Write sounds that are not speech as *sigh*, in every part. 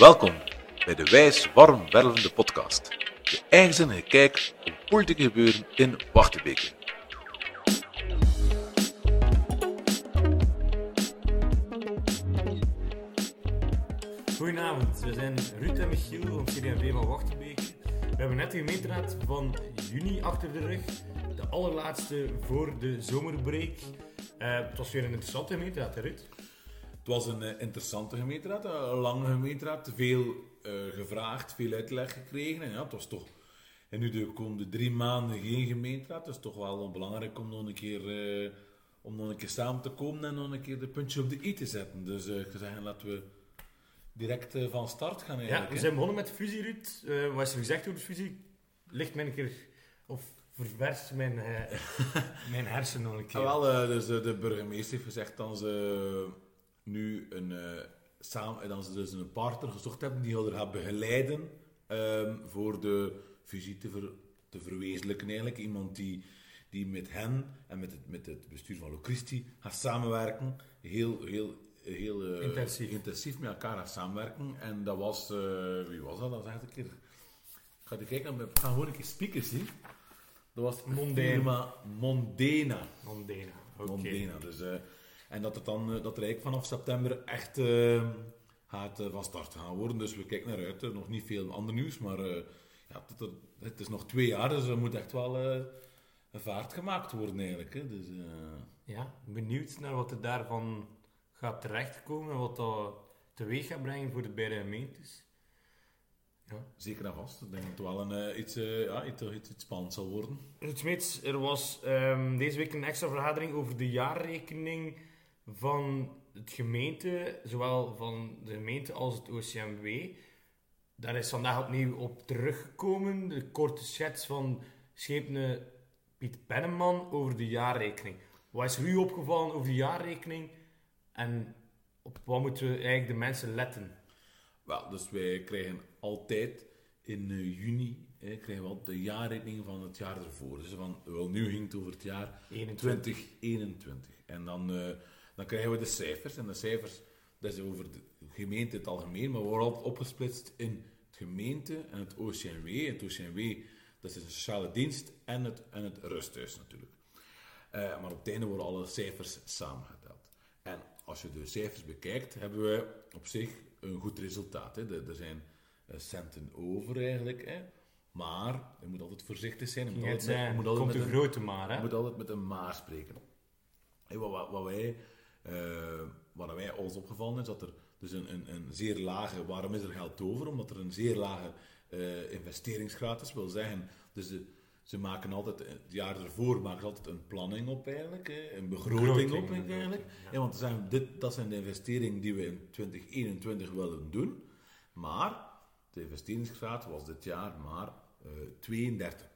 Welkom bij de Wijs Warm Wervende podcast. De eigenzinnige kijk op politieke gebeuren in Wachtebeke. Goedenavond, we zijn Ruud en Michiel van CD&V van Wachtenbeek. We hebben net de gemeenteraad van juni achter de rug. De allerlaatste voor de zomerbreak. Eh, het was weer een interessante gemeenteraad, hè, Ruud? Het was een eh, interessante gemeenteraad, een lange gemeenteraad. Veel eh, gevraagd, veel uitleg gekregen. En ja, het was toch... En nu de komende drie maanden geen gemeenteraad. Het is toch wel belangrijk om nog een keer, eh, om nog een keer samen te komen en nog een keer de puntje op de i te zetten. Dus eh, ik zou zeggen, laten we direct eh, van start gaan Ja, we zijn begonnen met de fusie, Ruud. Eh, wat is er gezegd over de fusie? Ligt mij een keer... Of ververst mijn, eh, *laughs* mijn hersenen nog een keer. Ah, wel, eh, dus eh, de burgemeester heeft gezegd dat ze nu een, eh, samen, dat ze dus een partner gezocht hebben die haar gaat begeleiden ehm, voor de fusie te, ver, te verwezenlijken. Eigenlijk iemand die, die met hen en met het, met het bestuur van Locristi gaat samenwerken. Heel, heel, heel eh, Intensief. intensief met elkaar gaat samenwerken. En dat was, eh, wie was dat? Dat was echt een keer... Ik ga kijken, ik ga gewoon een keer speakers zien. Dat was Mondane. firma Mondena. Mondena. Oké. Mondena. Dus, en dat, het dan, eh, dat er eigenlijk vanaf september echt eh, gaat eh, van start gaan worden. Dus we kijken naar uit. Nog niet veel ander nieuws, maar eh, ja, het, het- het is nog twee jaar, dus er moet echt wel eh, een vaart gemaakt worden eigenlijk. Hè. Dus, eh, Ja, benieuwd naar wat er daarvan gaat terechtkomen en wat dat teweeg gaat brengen voor de beide gemeentes. Ja. zeker en vast. Ik denk dat het wel een, iets, eh, ja, iets, iets, iets spannends zal worden. Ruud Smeets, er was ehm, deze week een extra vergadering over de jaarrekening van het gemeente, zowel van de gemeente als het OCMW. Daar is vandaag opnieuw op teruggekomen, de korte schets van schepene Piet Penneman over de jaarrekening. Wat is er u opgevallen over de jaarrekening en op wat moeten we eigenlijk de mensen letten? Wel, dus wij krijgen altijd in eh, juni hè, krijgen we altijd de jaarrekening van het jaar ervoor. Dus van, wel, nu ging het over het jaar 21. 2021. En dan, eh, dan krijgen we de cijfers. En de cijfers, dat is over de gemeente in het algemeen, maar we worden altijd opgesplitst in het gemeente en het OCMW. Het OCMW, dat is een sociale dienst en het, en het rusthuis natuurlijk. Eh, maar op het einde worden alle cijfers samengeteld. En als je de cijfers bekijkt, hebben we op zich een goed resultaat. Hè. Er zijn eh, centen over eigenlijk. Hè. Maar je moet altijd voorzichtig zijn. Je moet altijd met- je zijn, moet altijd komt met de een- grote maar, je moet altijd met een maar spreken. Hey, wat, wat, wat wij, eh, wat wij ons opgevallen is dat er dus een, een, een zeer lage, waarom is er geld over? Omdat er een zeer lage eh, investeringsgraad is, wil zeggen, dus de, ze maken altijd, het jaar ervoor maken ze altijd een planning op eigenlijk, een begroting, op eigenlijk. ja. Ja, want ze zeggen, dit, dat zijn de investeringen die we in 2021 willen doen, maar de investeringsgraad was dit jaar maar eh 32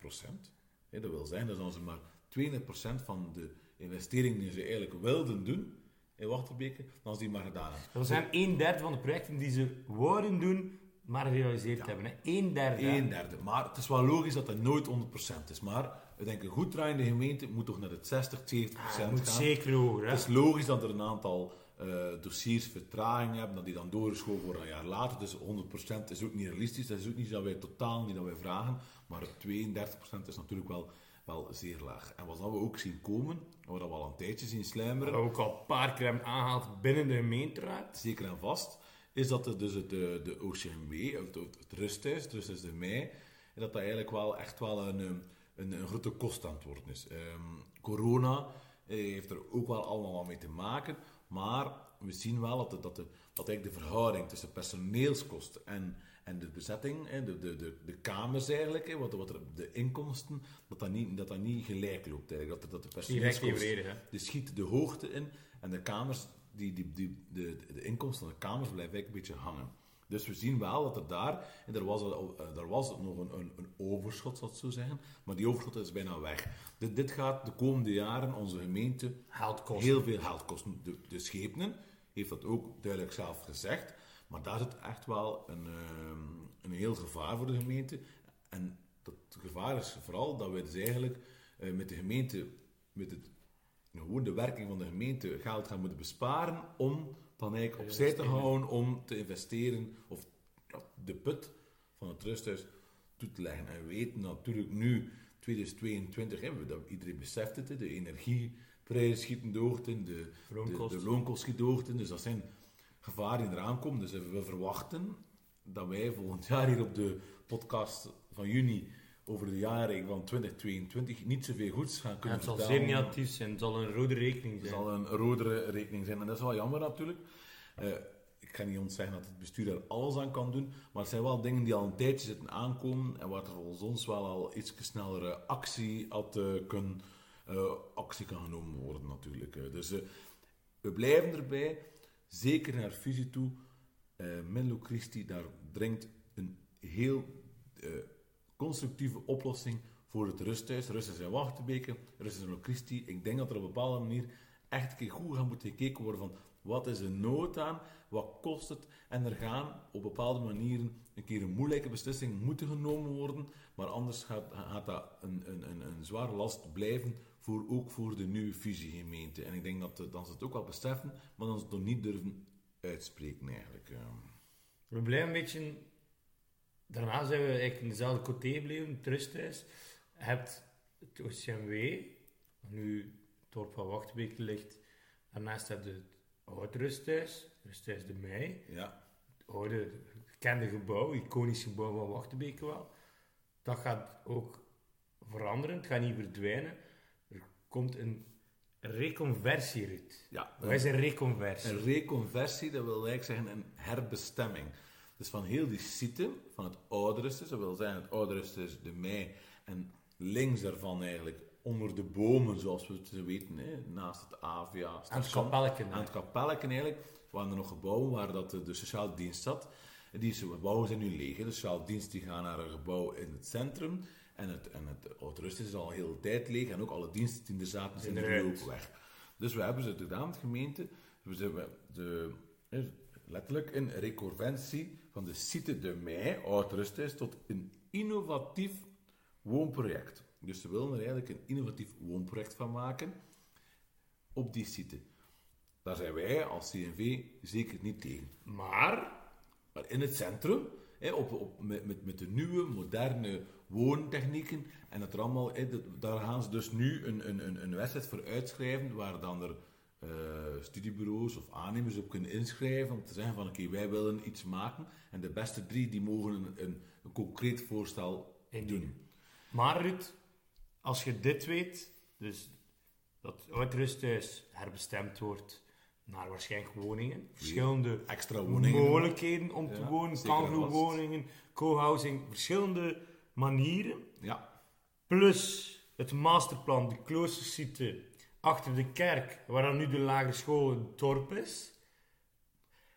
Hè, dat wil zeggen dat ze maar 32% van de investeringen die ze eigenlijk wilden doen in Wachterbeke, dan is die maar gedaan hebben. Dat zijn een derde van de projecten die ze wouden doen, maar gerealiseerd hebben. Hè? Een derde. Een derde. Maar het is wel logisch dat dat nooit 100% is. Maar ik denk een goed draaiende gemeente moet toch naar het 60, 70% Ah, gaan. moet zeker hoger. Hè? Het is logisch dat er een aantal eh, dossiers vertraging hebben, dat die dan doorgeschoven worden een jaar later. Dus 100% is ook niet realistisch. Dat is ook niet dat wij totaal niet dat wij vragen. Maar 32% is natuurlijk wel, wel zeer laag. En wat dat we ook zien komen, wat we al een tijdje zien sluimeren, we ook al een paar keer hebben aangehaald binnen de gemeenteraad. zeker en vast, is dat er dus het, de, de OCMW, het, het rusthuis, het rusthuis de mei, en dat dat eigenlijk wel echt wel een, ehm, een, een grote kost aan het worden is. Ehm, corona eh, heeft er ook wel allemaal wat mee te maken, maar we zien wel dat, de, dat, de, dat eigenlijk de verhouding tussen personeelskosten en, en de bezetting, de, de, de, de kamers eigenlijk, wat, wat er, de inkomsten, dat dat niet, dat dat niet gelijk loopt eigenlijk. Dat, de- dat de personeelskosten die schiet de hoogte in en de kamers, die, die, die, de, de inkomsten van de kamers blijven eigenlijk een beetje hangen. Dus we zien wel dat er daar, en er was, eh, er was nog een, een, een overschot, zal ik zo zeggen, maar die overschot is bijna weg. Dit, dit gaat de komende jaren onze gemeente heel veel geld kosten. De, de schepenen heeft dat ook duidelijk zelf gezegd, maar daar zit echt wel een, ehm, een heel gevaar voor de gemeente. En dat gevaar is vooral dat we dus eigenlijk eh, met de gemeente, met het gewoon de werking van de gemeente geld gaan moeten besparen om dan eigenlijk opzij te houden om te investeren of de put van het rusthuis toe te leggen. En we weten natuurlijk nu, 2022, hè, we- dat, iedereen beseft het, de energieprijzen schieten door, de, de, de loonkost schiet door. Dus dat zijn gevaren die eraan komen. Dus we verwachten dat wij volgend *laughs* jaar hier op de podcast van juni over de jaren van 2022 niet zoveel goeds gaan kunnen het zal vertellen. zeer negatief zijn. Het zal een rode rekening Het zijn. zal een rodere rekening zijn. En dat is wel jammer natuurlijk. Eh, ik ga niet ontzeggen dat het bestuur daar alles aan kan doen. Maar het zijn wel dingen die al een tijdje zitten aankomen. En waar er volgens ons wel al iets snellere actie had eh, kunnen, eh, actie kan genomen worden natuurlijk. Dus we blijven erbij. Zeker naar fusie toe. Eh Menlo Christi, daar dringt een heel eh, constructieve oplossing voor het rusthuis. Rusthuis in Wachtenbeke, Rusthuis in Christi. Ik denk dat er op een bepaalde manier echt een keer goed gaat moeten gekeken worden van wat is de nood aan, wat kost het. En er gaan op bepaalde manieren een keer een moeilijke beslissing moeten genomen worden. Maar anders gaat, gaat dat een, een, een, een zware last blijven, voor, ook voor de nieuwe fusiegemeente. En ik denk dat, eh, dat ze het ook wel beseffen, maar dat ze het nog niet durven uitspreken eigenlijk. ehm. We blijven een beetje... Daarna zijn we eigenlijk in dezelfde coté gebleven, het rusthuis. Je hebt het OCMW, nu het dorp van Wachtbeek ligt. Daarnaast heb je het oude rusthuis, rusthuis de Mei. Ja, Het oude, gekende gebouw, iconisch gebouw van Wachtbeek wel. Dat gaat ook veranderen, het gaat niet verdwijnen. Komt een reconversie uit. ja. Wat is een reconversie? Een reconversie, dat wil eigenlijk zeggen een herbestemming. Dus van heel die site, van het oude Rustes, dat wil zeggen het oude Rustes, de mei, en links daarvan eigenlijk, onder de bomen, zoals we het weten, hè, naast het AVA, Aan het kapelletje. aan het kapelletje eigenlijk, waren er nog gebouwen waar dat de, de sociale dienst zat. Die gebouwen zijn nu leeg. De sociale dienst die gaan naar een gebouw in het centrum. En het, en het Oud-Rust is al een hele tijd leeg. En ook alle diensten die er zaten, zijn nu Eruit. ook weg. Dus we hebben ze gedaan, de gemeente. We zijn de, letterlijk een reconventie van de site de Mei, Oud-Rust is, tot een innovatief woonproject. Dus ze willen er eigenlijk een innovatief woonproject van maken op die site. Daar zijn wij als CNV zeker niet tegen. Maar Maar in het centrum, hè, op, op, met, met de nieuwe, moderne woontechnieken, en het er allemaal, dat- daar gaan ze dus nu een, een, een, een wedstrijd voor uitschrijven, waar dan er eh, studiebureaus of aannemers op kunnen inschrijven, om te zeggen van oké, wij willen iets maken, en de beste drie die mogen een, een, een concreet voorstel doen. Maar Ruud, als je dit weet, dus dat het oud-rusthuis herbestemd wordt naar waarschijnlijk woningen, verschillende Extra woningen. mogelijkheden om te wonen, kangoeroewoningen, co-housing, verschillende manieren, Ja, plus het masterplan, de kloostersite achter de kerk, waar dan nu de lagere school het dorp is,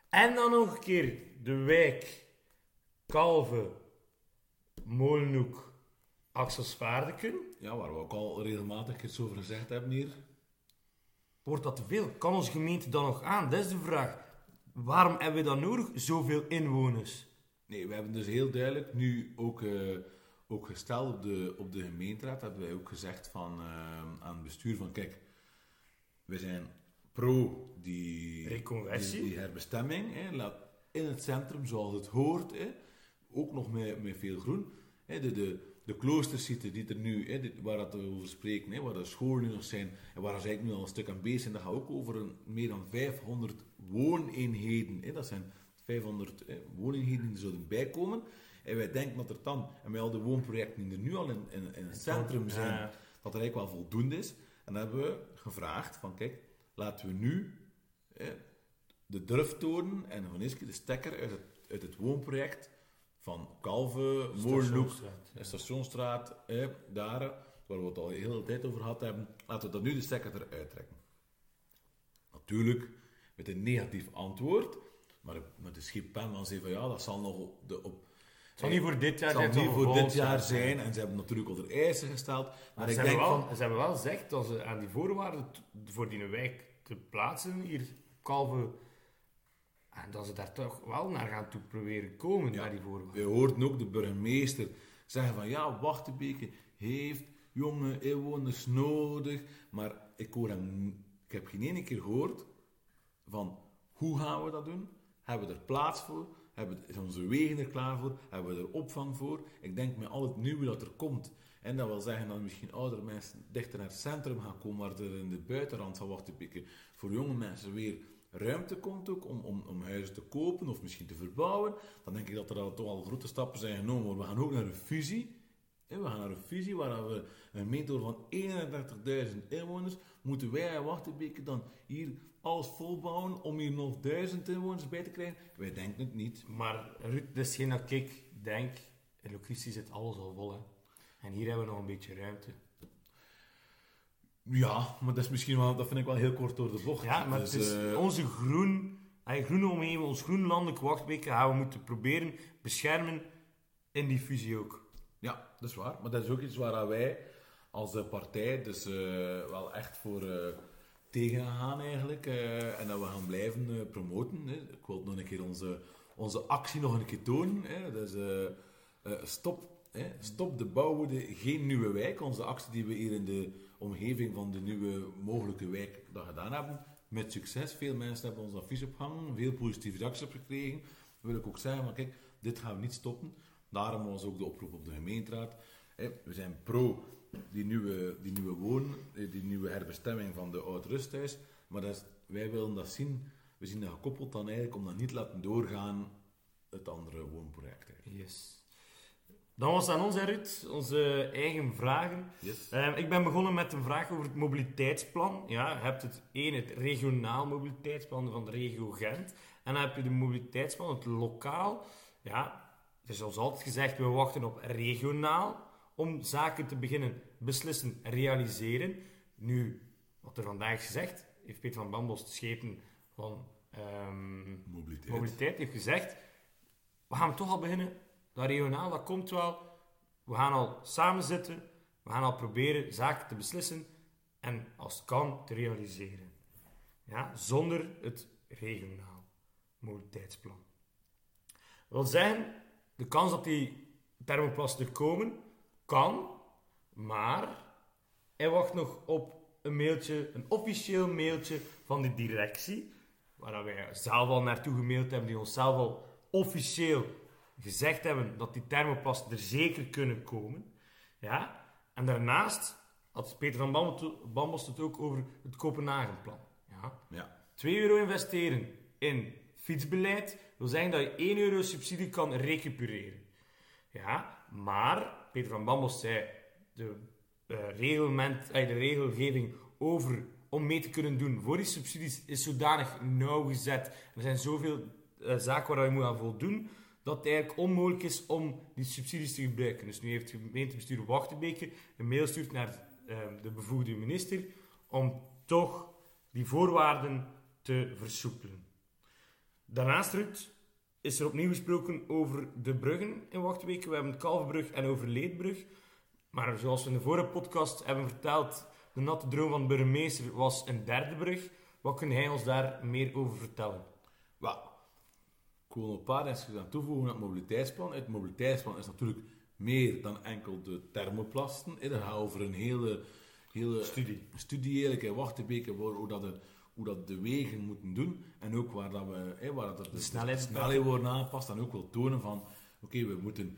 en dan nog een keer de wijk Kalve, Molenhoek, Axelsvaardeken. ja, waar we ook al regelmatig iets over gezegd hebben hier. Wordt dat te veel? Kan onze gemeente dan nog aan? Dat is de vraag. Waarom hebben we dan nodig? Zoveel inwoners. Nee, we hebben dus heel duidelijk nu ook, eh, ook gesteld op de, op de gemeenteraad, hebben wij ook gezegd van, eh, aan het bestuur van kijk, we zijn pro die, Reconversie. die, die herbestemming, hè, laat in het centrum zoals het hoort, hè, ook nog met, met veel groen. Hè, de, de, de kloostersite die er nu, hè, dit- waar dat we over spreken, hè, waar de scholen nu nog zijn en waar ze eigenlijk nu al een stuk aan bezig zijn, dat gaat ook over een, meer dan 500 wooneenheden. Hè, dat zijn 500 hè, wooneenheden die zouden bijkomen. En wij denken dat er dan, en met al de woonprojecten die er nu al in, in, in het centrum zijn, Ja. dat er eigenlijk wel voldoende is. En dan hebben we gevraagd van, kijk, laten we nu hè, de durftoren en eens de stekker uit het, uit het woonproject van Kalve, Moorloek, ja. de Stationstraat, hè, daar, waar we het al de hele tijd over gehad hebben, laten we dat nu de stekker eruit trekken. Natuurlijk met een negatief antwoord, maar met de schippenman zei van ja, dat zal nog de, op, Het zal niet voor dit jaar het zal zijn. niet voor dit jaar zijn. En ze hebben natuurlijk al de eisen gesteld. Maar, Maar ik ze, denk hebben wel, van, ze hebben wel gezegd dat ze aan die voorwaarden voor die wijk te plaatsen, hier Kalve, en dat ze daar toch wel naar gaan toe proberen komen, naar die voorwaarden. we hoorden ook de burgemeester zeggen van ja, Wachtebeke heeft jonge inwoners nodig. Maar ik, hoor hem, ik heb geen ene keer gehoord van hoe gaan we dat doen? Hebben we er plaats voor? Hebben, onze wegen er klaar voor? Hebben we er opvang voor? Ik denk met al het nieuwe dat er komt, en dat wil zeggen dat misschien oudere mensen dichter naar het centrum gaan komen, waar er in de buitenrand van Wachtenbeke voor jonge mensen weer ruimte komt ook om, om, om huizen te kopen of misschien te verbouwen, dan denk ik dat er al toch al grote stappen zijn genomen. worden. We gaan ook naar een fusie. We gaan naar een fusie waar we een gemeente van 31.000 inwoners, moeten wij in Wachtenbeke dan hier alles volbouwen om hier nog 1000 inwoners bij te krijgen? Wij denken het niet. Maar Ruud, dat is geen dat ik denk, in Locristi zit alles al vol. Hè. En hier hebben we nog een beetje ruimte. Ja, maar dat is misschien wel, dat vind ik wel heel kort door de bocht. Ja, maar Dus, het is eh, onze groen, ay, groene omgeving, ons groen landelijk wachtbeke gaan we moeten proberen beschermen in die fusie ook. Ja, dat is waar. Maar dat is ook iets waar wij als eh, partij dus eh, wel echt voor eh, tegen gaan eigenlijk. eh, en dat we gaan blijven eh, promoten. Hè. Ik wil nog een keer onze, onze actie nog een keer tonen. Hè. Dus stop, hè. stop de bouwende geen nieuwe wijk. Onze actie die we hier in de omgeving van de nieuwe mogelijke wijk dat gedaan hebben. Met succes. Veel mensen hebben ons advies opgehangen. Veel positieve reacties op gekregen. Dan wil ik ook zeggen, maar kijk, dit gaan we niet stoppen. Daarom was ook de oproep op de gemeenteraad. Hè, We zijn pro die nieuwe, die nieuwe woon, eh, die nieuwe herbestemming van de oud rusthuis. Maar dat is, wij willen dat zien. We zien dat gekoppeld dan eigenlijk om dat niet te laten doorgaan het andere woonproject. eigenlijk. Yes. Dan was aan ons, hè, Ruud, onze eigen vragen. Yes. Ehm, ik ben begonnen met een vraag over het mobiliteitsplan. Ja, je hebt het één, het regionaal mobiliteitsplan van de regio Gent. En dan heb je de mobiliteitsplan, het lokaal. Ja, er is zoals altijd gezegd, we wachten op regionaal om zaken te beginnen beslissen, realiseren. Nu, wat er vandaag is gezegd, heeft Peter van Bambos, de schepen van ehm, Mobiliteit. mobiliteit, heeft gezegd, we gaan toch al beginnen. Dat regionaal, dat komt wel. We gaan al samen zitten. We gaan al proberen zaken te beslissen. En als het kan, te realiseren. Ja, zonder het regionaal mobiliteitsplan. Dat wil zeggen, de kans dat die thermoplasten komen, kan. Maar hij wacht nog op een mailtje, een officieel mailtje van de directie. Waar wij zelf al naartoe gemaild hebben, die ons zelf al officieel gezegd hebben dat die thermoplasten er zeker kunnen komen. Ja? En daarnaast had Peter van Bambos- Bambos het ook over het Kopenhagenplan. Ja? Ja. 2 euro investeren in fietsbeleid wil zeggen dat je 1 euro subsidie kan recupereren. Ja, maar Peter van Bambos zei de, eh, de regelgeving over om mee te kunnen doen voor die subsidies is zodanig nauwgezet. Er zijn zoveel eh, zaken waar je moet aan voldoen dat het eigenlijk onmogelijk is om die subsidies te gebruiken. Dus nu heeft het gemeentebestuur Wachtenbeke een mail gestuurd naar de bevoegde minister om toch die voorwaarden te versoepelen. Daarnaast, Ruud, is er opnieuw gesproken over de bruggen in Wachtweken. We hebben Kalverbrug en over Leedbrug. Maar zoals we in de vorige podcast hebben verteld, de natte droom van de burgemeester was een derde brug. Wat kan hij ons daar meer over vertellen? Wel, ik wil nog een paar dingen aan toevoegen aan het mobiliteitsplan. Het mobiliteitsplan is natuurlijk meer dan enkel de thermoplasten. Dat gaat over een hele, hele Studie. studie eigenlijk in Wachtenbeke, hoe dat, de, hoe dat de wegen moeten doen. En ook waar, dat we, hè, waar dat de, snelheid de snelheid worden aangepast. En ook wel tonen van, oké, we moeten,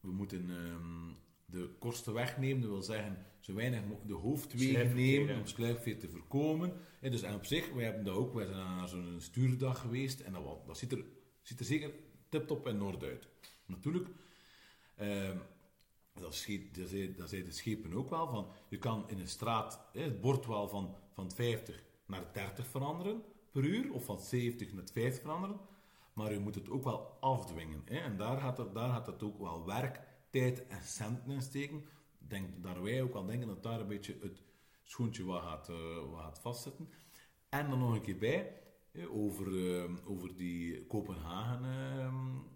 we moeten ehm, de kosten wegnemen. Dat wil zeggen, zo weinig de hoofdwegen nemen om sluipverkeer te voorkomen. Hè, dus en op zich, wij hebben dat ook, wij zijn naar zo'n stuurdag geweest. En dat, dat ziet, er, ziet er zeker tip-top en noord uit. Natuurlijk, ehm, dat, scheep, dat, zei, dat zei de schepen ook wel, van je kan in een straat het bord wel van, van 50 naar 30 veranderen per uur, of van 70 naar 50 veranderen, maar je moet het ook wel afdwingen. Hè, en daar gaat, het, daar gaat het ook wel werk, tijd en centen in steken. Denk dat wij ook wel denken dat daar een beetje het schoentje wat gaat, eh, wat vastzitten. En dan nog een keer bij, over, eh, over die Kopenhagen... ehm,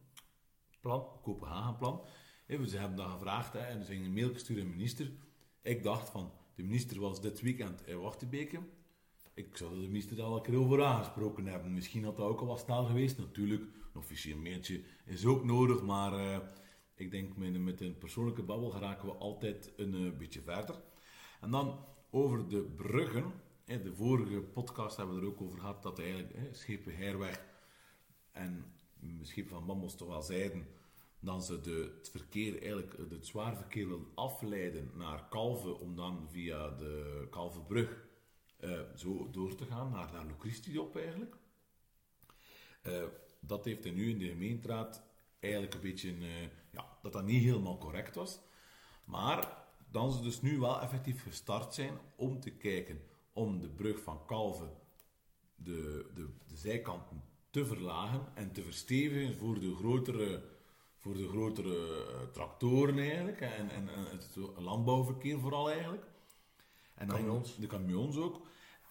Plan? Kopenhagenplan. Ze hebben dat gevraagd hè, en ze gingen een mail gestuurd aan de minister. Ik dacht van, de minister was dit weekend in Wachtenbeke. Ik zou minister daar al een keer over aangesproken hebben. Misschien had dat ook al wat snel geweest. Natuurlijk, een officieel mailtje is ook nodig, maar eh, ik denk met, met een persoonlijke babbel geraken we altijd een eh, beetje verder. En dan over de bruggen. Hè, de vorige podcast hebben we er ook over gehad dat eigenlijk Schepen Herweg en misschien van Mambos toch wel zeiden dat ze de, het verkeer, eigenlijk het zwaar verkeer wilden afleiden naar Kalven, om dan via de Kalvenbrug eh, zo door te gaan naar, naar Locristi op eigenlijk. Eh, dat heeft hij nu in de gemeenteraad eigenlijk een beetje, eh, ja, dat dat niet helemaal correct was. Maar dan ze dus nu wel effectief gestart zijn om te kijken om de brug van Kalven, de, de, de zijkanten te verlagen en te verstevigen voor de grotere, voor de grotere tractoren eigenlijk en, en, en het landbouwverkeer vooral eigenlijk. En dan Camions. De camions ook.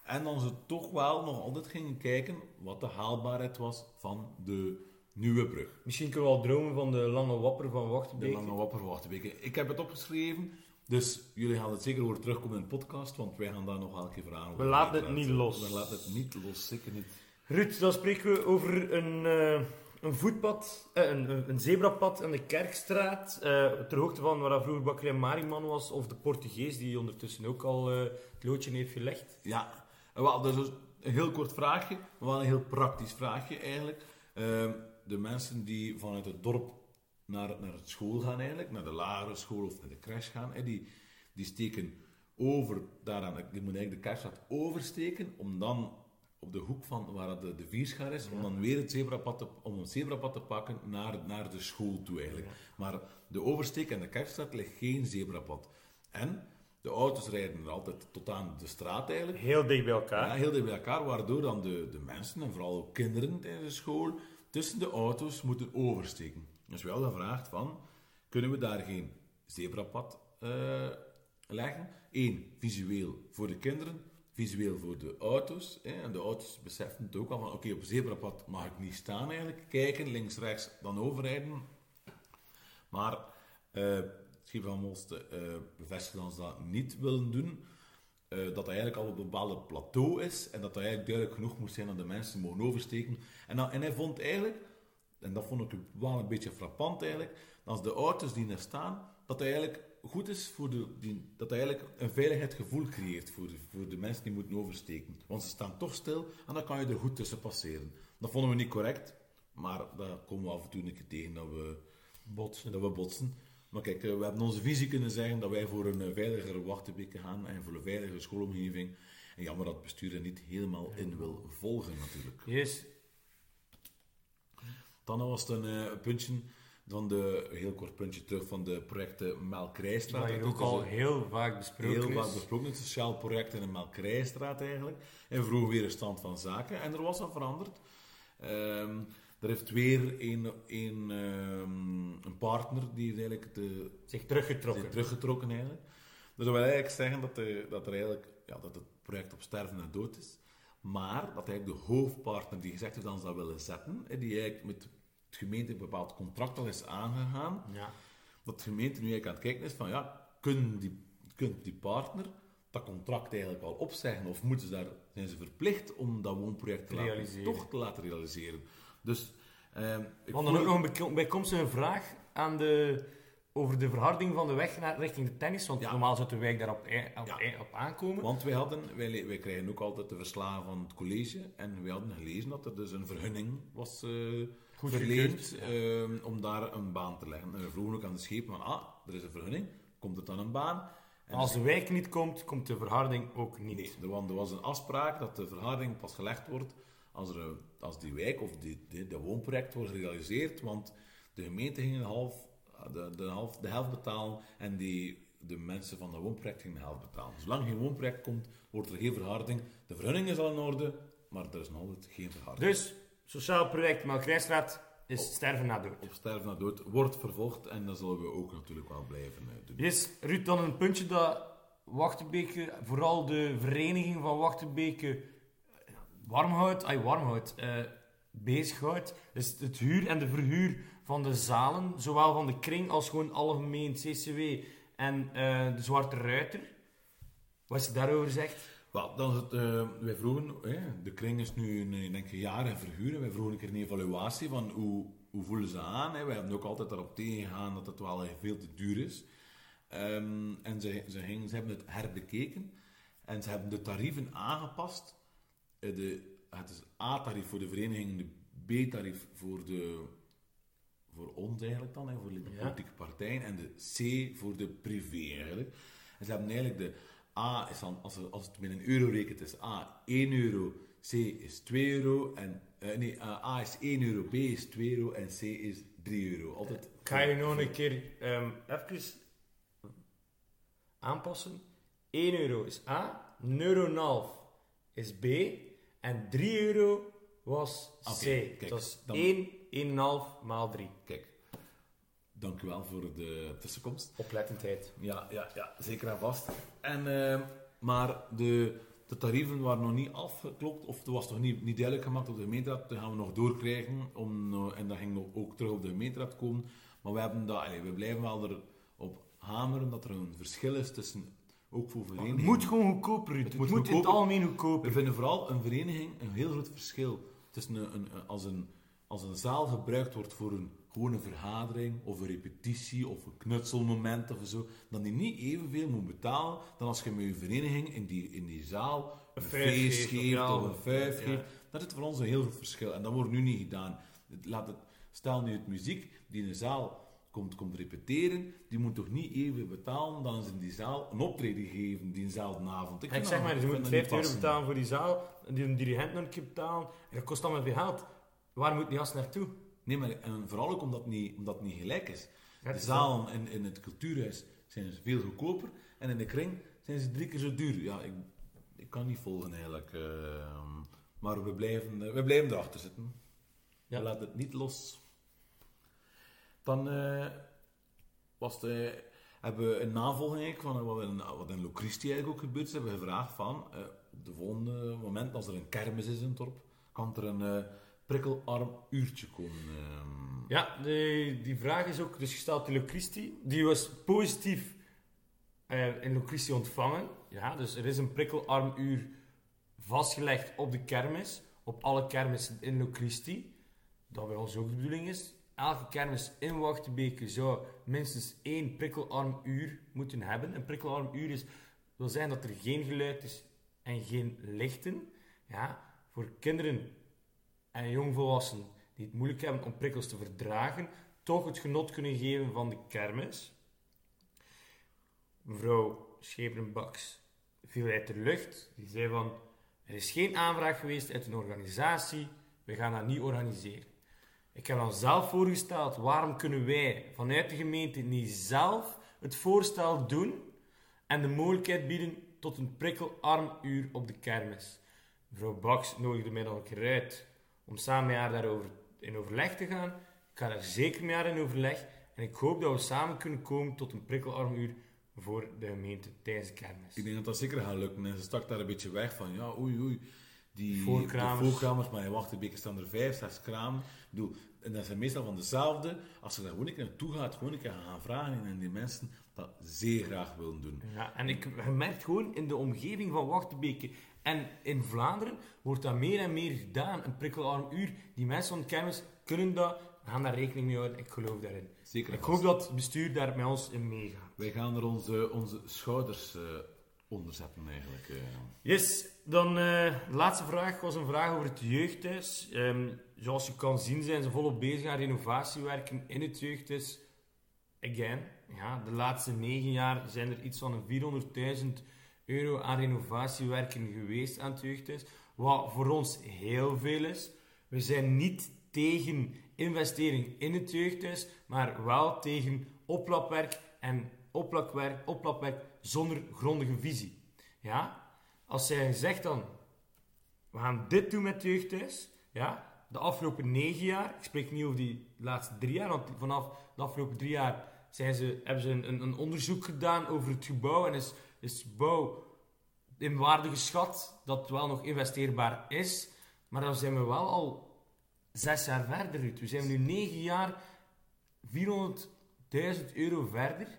En dan ze toch wel nog altijd gingen kijken wat de haalbaarheid was van de nieuwe brug. Misschien kunnen we al dromen van de lange wapper van De Wachtenbeek. lange wapper van Wachtenbeke. Ik heb het opgeschreven, dus jullie gaan het zeker horen terugkomen in de podcast, want wij gaan daar nog elke keer vragen over. We laten het niet los. We laten het niet los, zeker niet. Ruud, dan spreken we over een, eh, een voetpad, eh, een, een, zebrapad aan de Kerkstraat. eh, ter hoogte van waar vroeger Bakkerij Mariman was, of de Portugees, die ondertussen ook al eh, het loodje heeft gelegd. Ja, wel, dat is dus een heel kort vraagje, maar wel een heel praktisch vraagje eigenlijk. Ehm, de mensen die vanuit het dorp naar, naar het school gaan eigenlijk, naar de lagere school of naar de crash gaan, die, die steken over, daaraan, die moeten eigenlijk de Kerkstraat oversteken, om dan op de hoek van waar de, de vierschaar is, om dan weer het zebrapad te, om een zebrapad te pakken naar, naar de school toe eigenlijk. Maar de oversteek en de Kerkstraat ligt geen zebrapad. En de auto's rijden er altijd tot aan de straat eigenlijk. Heel dicht bij elkaar. Ja, heel dicht bij elkaar, waardoor dan de, de mensen, en vooral ook kinderen tijdens de school, tussen de auto's moeten oversteken. Dus we hadden gevraagd van, kunnen we daar geen zebrapad eh, leggen? Eén, visueel voor de kinderen, visueel voor de auto's. Hè? En de auto's beseffen het ook al van, oké, op zebrapad mag ik niet staan eigenlijk. Kijken, links, rechts, dan overrijden. Maar eh Schip van Molsten eh bevestigt ons dat niet willen doen. eh, dat dat eigenlijk al op een bepaald plateau is en dat dat eigenlijk duidelijk genoeg moet zijn dat de mensen mogen oversteken. En, en hij vond eigenlijk, en dat vond ik wel een beetje frappant eigenlijk, dat de auto's die er staan, dat dat eigenlijk goed is voor de, die, dat eigenlijk een veiligheidsgevoel creëert voor de, voor de mensen die moeten oversteken. Want ze staan toch stil en dan kan je er goed tussen passeren. Dat vonden we niet correct, maar daar komen we af en toe een keer tegen dat we botsen. Dat we botsen. Maar kijk, eh, we hebben onze visie kunnen zeggen dat wij voor een eh, veiligere Wachtenbeke gaan en voor een veiligere schoolomgeving. En jammer dat het bestuur er niet helemaal in wil volgen natuurlijk. Yes. Dan was het een eh, puntje van de, heel kort puntje terug van de projecten Melkrijstraat. Dat ook al heel vaak besproken heel vaak besproken, het sociaal project in de Melkrijstraat eigenlijk. En vroeg weer een stand van zaken. En er was al veranderd. Ehm, er heeft weer een, een, ehm, een partner die eigenlijk de, Zich teruggetrokken. zich teruggetrokken eigenlijk. Dus dat wil eigenlijk zeggen dat, de, dat, er eigenlijk, ja, dat het project op sterven en dood is. Maar dat eigenlijk de hoofdpartner die gezegd heeft dat ze dat willen zetten, hè, die eigenlijk met het gemeente een bepaald contract al is aangegaan, Ja. dat de gemeente nu eigenlijk aan het kijken is van ja, kunnen die, kunt die partner dat contract eigenlijk al opzeggen of moeten ze daar, zijn ze verplicht om dat woonproject te laten, toch te laten realiseren. Dus ehm, ik hadden voel- ook nog een bijkomstige vraag aan de, over de verharding van de weg naar, richting de tennis. Want Ja. normaal zou de wijk daar op, Ja. aankomen. Want wij, hadden, wij, wij krijgen ook altijd de verslagen van het college. En wij hadden gelezen dat er dus een vergunning was eh, Goed verleend ehm, om daar een baan te leggen. En we vroegen ook aan de schepen van, ah, er is een vergunning, komt het dan een baan? En Als de wijk niet komt, komt de verharding ook niet. Nee, er was, er was een afspraak dat de verharding pas gelegd wordt als, er, als die wijk of die, die, dat woonproject wordt gerealiseerd. Want de gemeente ging een half, de, de, half, de helft betalen en die, de mensen van dat woonproject gingen de helft betalen. Zolang geen woonproject komt, wordt er geen verharding. De vergunning is al in orde, maar er is nog altijd geen verharding. Dus, sociaal project Melkrijstraat is sterven na dood. Op sterven na dood wordt vervolgd en dat zullen we ook natuurlijk wel blijven eh, doen. Yes, Ruud, dan een puntje dat Wachtenbeke, vooral de vereniging van Wachtenbeke, eh, warm houdt, ay, warm houdt, eh, bezighoudt. Dus het huur en de verhuur van de zalen, zowel van de kring als gewoon algemeen CCW en eh, de Zwarte Ruiter. Wat is er daarover zegt? Wel, dan het, eh, wij vroegen, hè, de kring is nu een, ik denk een jaar in verhuren. Wij vroegen een keer een evaluatie van hoe, hoe voelen ze aan. Hè. Wij hebben ook altijd erop tegengegaan dat het wel veel te duur is. Ehm, en ze, ze, gingen, ze hebben het herbekeken en ze hebben de tarieven aangepast. Eh, de, het is A-tarief voor de vereniging, de B-tarief voor, de, voor ons eigenlijk dan, hè, voor de Ja. politieke partijen, en de C voor de privé eigenlijk. En ze hebben eigenlijk de A, is dan, als, het- als het met een euro rekent, is A 1 euro, C is 2 euro, en, eh, nee, eh, A is 1 euro, B is 2 euro en C is 3 euro. Altijd Ik ga je nog een keer ehm even aanpassen. 1 euro is A, een euro en een half is B en 3 euro was C. Kijk, dan- 1, 1,5 maal 3. Kijk, dank u wel voor de tussenkomst. Oplettendheid. Ja, ja, ja zeker en vast. En, eh, maar de, de tarieven waren nog niet afgeklopt, of er was nog niet, niet duidelijk gemaakt op de gemeenteraad. Dat gaan we nog doorkrijgen, om, eh, en dat ging nog ook terug op de gemeenteraad komen. Maar we, hebben dat, we blijven wel erop hameren dat er een verschil is tussen, ook voor Het verenigingen. moet gewoon goedkoper. Het Het moet moet, in het goedkoper. algemeen We goedkoper. vinden vooral een vereniging een heel groot verschil tussen een, een- als, een, als een zaal gebruikt wordt voor een gewone vergadering of een repetitie of een knutselmoment of zo, dan die niet evenveel moet betalen dan als je met je vereniging in die, in die zaal een, feest geeft, geeft ja, of een vijf ja. geeft. Dat is voor ons een heel groot verschil en dat wordt nu niet gedaan. Laat het, stel nu het muziek die in de zaal komt, komt repeteren, die moet toch niet even betalen dan ze in die zaal een optreden geven diezelfde avond. Ik vind zeg dat- maar, ik ze moeten dat niet 50 euro betalen voor die zaal, en die een dirigent nog een keer betalen, en dat kost allemaal veel geld. Waar moet die jas naartoe? Nee, maar en vooral ook omdat het niet, omdat het niet gelijk is. Ja, de zalen in, in het cultuurhuis zijn ze veel goedkoper en in de kring zijn ze drie keer zo duur. Ja, ik, ik kan niet volgen eigenlijk. eh, maar we blijven, eh, we blijven erachter zitten. Ja. We laten het niet los. Dan eh, was de, hebben we een navolging van wat in, wat in Locristi eigenlijk ook gebeurd is. Hebben we gevraagd van, eh, op de volgende moment, als er een kermis is in het dorp, kan er een prikkelarm uurtje komen. ehm. Ja, de, die vraag is ook dus gesteld in Locristi. Die was positief eh, in Locristi ontvangen. Ja, dus er is een prikkelarm uur vastgelegd op de kermis. Op alle kermissen in Locristi. Dat bij ons ook de bedoeling is. Elke kermis in Wachtebeke zou minstens één prikkelarm uur moeten hebben. Een prikkelarm uur is, wil zijn dat er geen geluid is en geen lichten. Ja, voor kinderen en jongvolwassenen die het moeilijk hebben om prikkels te verdragen, toch het genot kunnen geven van de kermis. Mevrouw Scheperenbaks viel uit de lucht. Die zei van, er is geen aanvraag geweest uit een organisatie, we gaan dat niet organiseren. Ik heb dan zelf voorgesteld, waarom kunnen wij vanuit de gemeente niet zelf het voorstel doen en de mogelijkheid bieden tot een prikkelarm uur op de kermis. Mevrouw Baks nodigde mij dan keer uit om samen met haar daarover in overleg te gaan. Ik ga daar zeker met haar in overleg en ik hoop dat we samen kunnen komen tot een prikkelarmuur voor de gemeente tijdens de kermis. Ik denk dat dat zeker gaat lukken. En ze stak daar een beetje weg van, ja, oei, oei. Die Voorkramers. maar in Wachtenbeke staan er vijf, zes kramen. Bedoel, en dat zijn meestal van dezelfde. Als je daar gewoon een keer naartoe gaat, gewoon een keer gaan vragen en die mensen dat zeer graag willen doen. Ja, en ik je merkt gewoon in de omgeving van Wachtebeke en in Vlaanderen wordt dat meer en meer gedaan. Een prikkelarm uur. Die mensen van de kermis kunnen dat, gaan daar rekening mee houden. Ik geloof daarin. Zeker. Ik hoop dat het bestuur daar met ons in meegaat. Wij gaan er onze, onze schouders eh onder zetten eigenlijk. eh. Yes, dan eh, de laatste vraag was een vraag over het jeugdhuis. Ehm, zoals je kan zien zijn ze volop bezig aan renovatiewerken in het jeugdhuis. Again, ja, de laatste negen jaar zijn er iets van een 400.000 euro aan renovatiewerken geweest aan het jeugdhuis. Wat voor ons heel veel is. We zijn niet tegen investering in het jeugdhuis, maar wel tegen oplapwerk en oplapwerk, oplapwerk zonder grondige visie. Ja? Als zij zegt dan, we gaan dit doen met jeugdhuis, ja? de afgelopen negen jaar, ik spreek niet over die laatste drie jaar, want vanaf de afgelopen drie jaar zijn ze, hebben ze een, een, onderzoek gedaan over het gebouw en is, is het gebouw in waarde geschat dat het wel nog investeerbaar is, maar dan zijn we wel al zes jaar verder uit. We zijn nu negen jaar 400.000 euro verder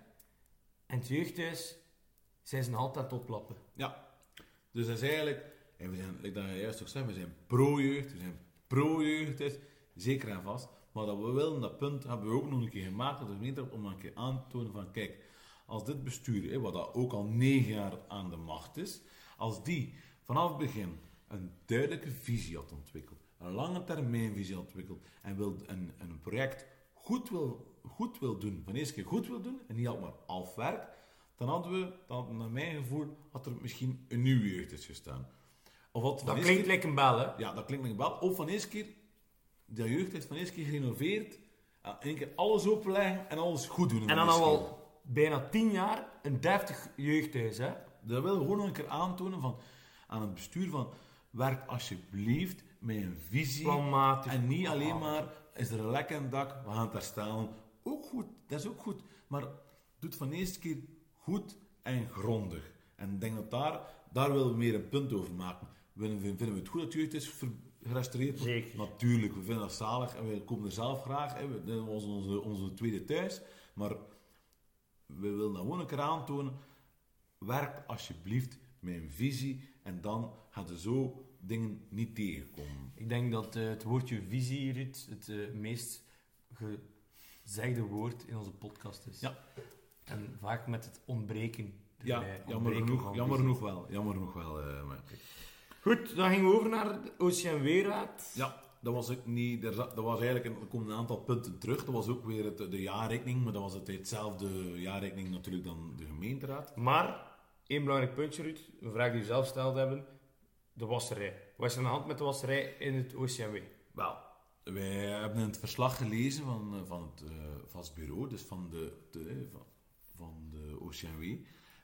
en het jeugdhuis zijn ze nog altijd oplappen. Ja, dus dat is eigenlijk, en we zijn, like dat juist ook zei, we zijn pro-jeugd, we zijn pro-jeugd, is zeker en vast. Maar dat we willen, dat punt hebben we ook nog een keer gemaakt, dat gemeente om een keer aan te tonen van, kijk, als dit bestuur, hè, wat dat ook al negen jaar aan de macht is, als die vanaf het begin een duidelijke visie had ontwikkeld, een lange termijnvisie ontwikkelt en wil een, een project goed wil, goed wil doen, van eerste keer goed wil doen en niet altijd maar half werk, dan hadden we, dan, naar mijn gevoel, had er misschien een nieuwe jeugd gestaan. Of wat Dat klinkt like een bel, hè? ja, dat klinkt like een bel. Of van eerste keer, de jeugd is van eerste keer gerenoveerd, en één keer alles openleggen en alles goed doen. En dan al wel bijna tien jaar een deftig jeugdhuis, hè? Dat wil gewoon een keer aantonen van, aan het bestuur van, werk alsjeblieft met een visie. Planmatig. En niet alleen maar, is er een lek in het dak, we gaan het herstellen. Ook goed, dat is ook goed. Maar doe het van de eerste keer goed en grondig. En ik denk dat daar, daar willen we meer een punt over maken. Vinden we, vinden we het goed dat jeugd is ver- gerestaureerd? Zeker. Natuurlijk, we vinden dat zalig en we komen er zelf graag. Hè. We- Dat was onze, onze tweede thuis. Maar we willen dat gewoon een keer aantonen. Werk alsjeblieft met een visie en dan gaan er zo dingen niet tegenkomen. Ik denk dat eh, het woordje visie, Ruud, het eh, meest gezegde woord in onze podcast is. Ja. En vaak met het ontbreken. Ja, jammer genoeg, jammer genoeg wel. Jammer genoeg wel. eh, maar. Goed, dan gingen we over naar de OCMW-raad. Ja, dat was ook niet. Er, dat was eigenlijk een, er komen een aantal punten terug. Dat was ook weer het, de jaarrekening, maar dat was het hetzelfde jaarrekening natuurlijk dan de gemeenteraad. Maar, één belangrijk puntje, Ruud. Een vraag die we zelf gesteld hebben. De wasserij. Wat is er aan de hand met de wasserij in het OCMW? Wel, wij hebben het verslag gelezen van, eh, van het eh, vast bureau, dus van de, de, eh, van, van de OCMW.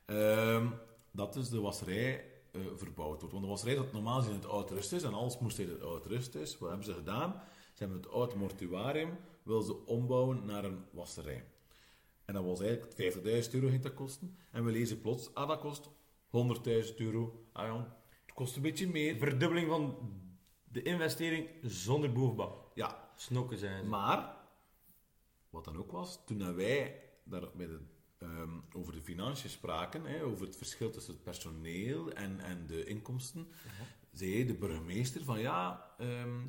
Ehm, dat is de wasserij eh, verbouwd wordt. Want de wasserij zat normaal gezien in het oud rusthuis en alles moest in het oud rusthuis. Wat hebben ze gedaan? Ze hebben het oud mortuarium willen ze ombouwen naar een wasserij. En dat was eigenlijk 50.000 euro ging dat kosten. En we lezen plots, ah dat kost 100.000 euro. Ah ja, het kost een beetje meer. Verdubbeling van de investering zonder bovenbouw. Ja, Snokken zijn ze. Maar, wat dan ook was, toen dat wij daar bij de, ehm, over de financiën spraken, hè, over het verschil tussen het personeel en, en de inkomsten, zei de burgemeester van ja, ehm,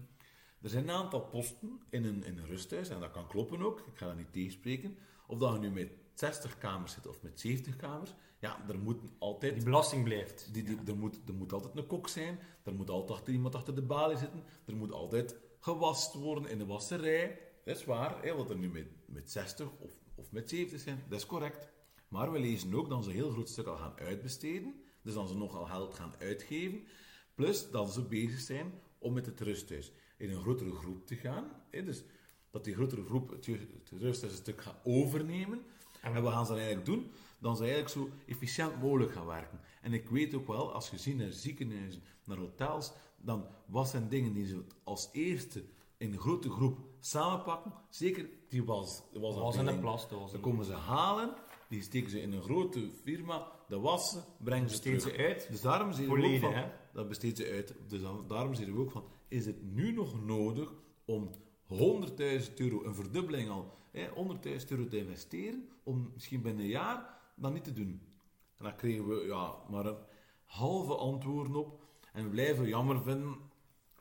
er zijn een aantal posten in een, in een rusthuis, en dat kan kloppen ook, ik ga dat niet tegenspreken, of dat je nu met 60 kamers zit of met 70 kamers, ja, er moet altijd Die belasting blijft. die, die, er, moet, er moet altijd een kok zijn, er moet altijd iemand achter de balie zitten, er moet altijd gewast worden in de wasserij. Dat is waar, hè, wat er nu met, met 60 of, of met 70 zijn, dat is correct. Maar we lezen ook dat ze een heel groot stuk al gaan uitbesteden, dus dat ze nogal geld gaan uitgeven, plus dat ze bezig zijn om met het rusthuis in een grotere groep te gaan. Dus dat die grotere groep het, rusthuis een stuk gaat overnemen. En wat gaan ze dan eigenlijk doen? Dan ze eigenlijk zo efficiënt mogelijk gaan werken. En ik weet ook wel, als je ziet naar ziekenhuizen, naar hotels, dan wat zijn dingen die ze als eerste in een grote groep samenpakken. Zeker die was, Dat was in een plas. Was Dan komen ze halen, die steken ze in een grote firma, dat wassen, brengen ze terug. ze uit. Dus daarom zien we ook van, hè? dat besteedt ze uit. Dus dan, daarom zien we ook van, is het nu nog nodig om 100.000 euro, een verdubbeling al, hè, 100.000 euro te investeren, om misschien binnen een jaar dat niet te doen? En dan kregen we ja, maar een halve antwoorden op. En we blijven jammer vinden.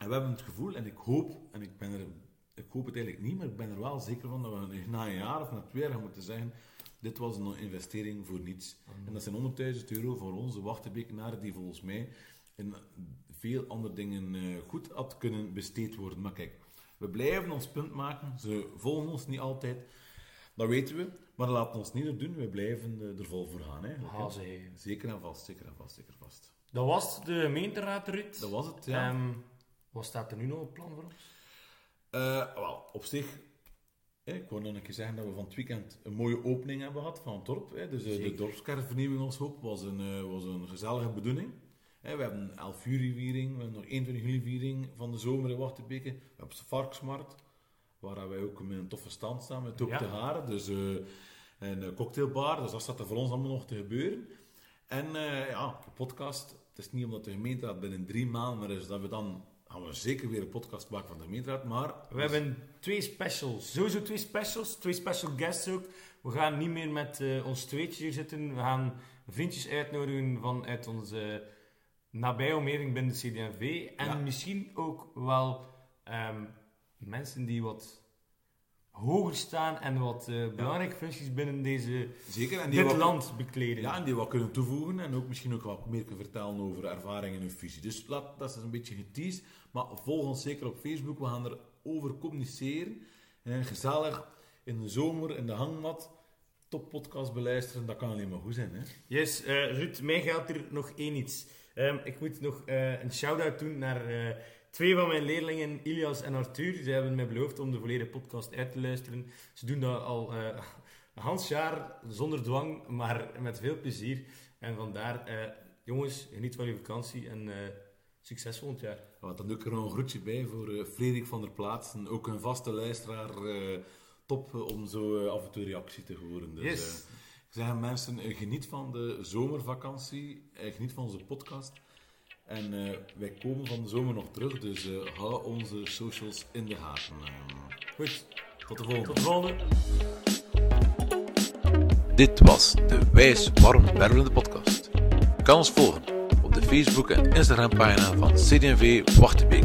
En we hebben het gevoel, en ik hoop, en ik ben er, ik hoop het eigenlijk niet, maar ik ben er wel zeker van dat we na een jaar of na twee jaar gaan moeten zeggen, dit was een investering voor niets. En dat zijn 100.000 euro voor onze wachtenbekenaren die volgens mij in veel andere dingen eh, goed had kunnen besteed worden. Maar kijk, we blijven ons punt maken. Ze volgen ons niet altijd. Dat weten we. Maar dat laten ons niet er doen. We blijven eh, er vol voor gaan. Hè. Hazen. Zeker en vast, zeker en vast, zeker en vast. Dat was de gemeenteraad, Ruud. Dat was het, ja. Ehm, wat staat er nu nog op plan voor ons? Eh, wel, op zich, hè, ik wou nog een keer zeggen dat we van het weekend een mooie opening hebben gehad van het dorp. Hè. Dus eh, de Zeker. dorpskerkvernieuwing ons hoop was een, eh, was een gezellige bedoeling. Hè, we hebben een 11 juli viering, we hebben nog 21 juli viering van de zomer in Wachtenbeke. We hebben de Varksmarkt, waar wij ook met een toffe stand staan met ook Ja. de haren. Dus een cocktailbar, dus dat staat er voor ons allemaal nog te gebeuren. En ja, de podcast, het is niet omdat de gemeenteraad binnen drie maanden er is, dat we dan gaan we zeker weer een podcast maken van de gemeenteraad, maar... We hebben twee specials. Sowieso twee specials. Twee special guests ook. We gaan niet meer met eh, ons tweetje hier zitten. We gaan vriendjes uitnodigen vanuit onze nabije omgeving binnen de CD&V. En Ja. misschien ook wel ehm, mensen die wat hoger staan en wat eh, belangrijke functies binnen deze, Zeker. En die dit wat- land bekleden. Ja, en die wat kunnen toevoegen en ook misschien ook wat meer kunnen vertellen over ervaringen en visie. Dus laat, dat is een beetje geteased. Maar volg ons zeker op Facebook. We gaan erover communiceren. En gezellig in de zomer, in de hangmat, top podcast beluisteren. Dat kan alleen maar goed zijn. Hè? Yes, eh Ruud, mij geldt er nog één iets. Ehm, ik moet nog eh, een shout-out doen naar eh, twee van mijn leerlingen, Ilias en Arthur. Ze hebben mij beloofd om de volledige podcast uit te luisteren. Ze doen dat al eh, een half jaar zonder dwang, maar met veel plezier. En vandaar, eh, jongens, geniet van je vakantie en eh, succes volgend jaar. Want dan doe ik er nog een groetje bij voor eh, Frederik van der Plaatsen. Ook een vaste luisteraar. eh, top eh, om zo af en toe reactie te horen. Dus, Yes. eh, ik zeg aan mensen, geniet van de zomervakantie. geniet van onze podcast. En eh, wij komen van de zomer nog terug, dus eh, hou onze socials in de gaten. Goed, tot de volgende. tot de volgende. Dit was de Wijs Warm Wervelende podcast. Kan ons volgen de Facebook- en Instagram-pagina van CD&V Wachtenbeek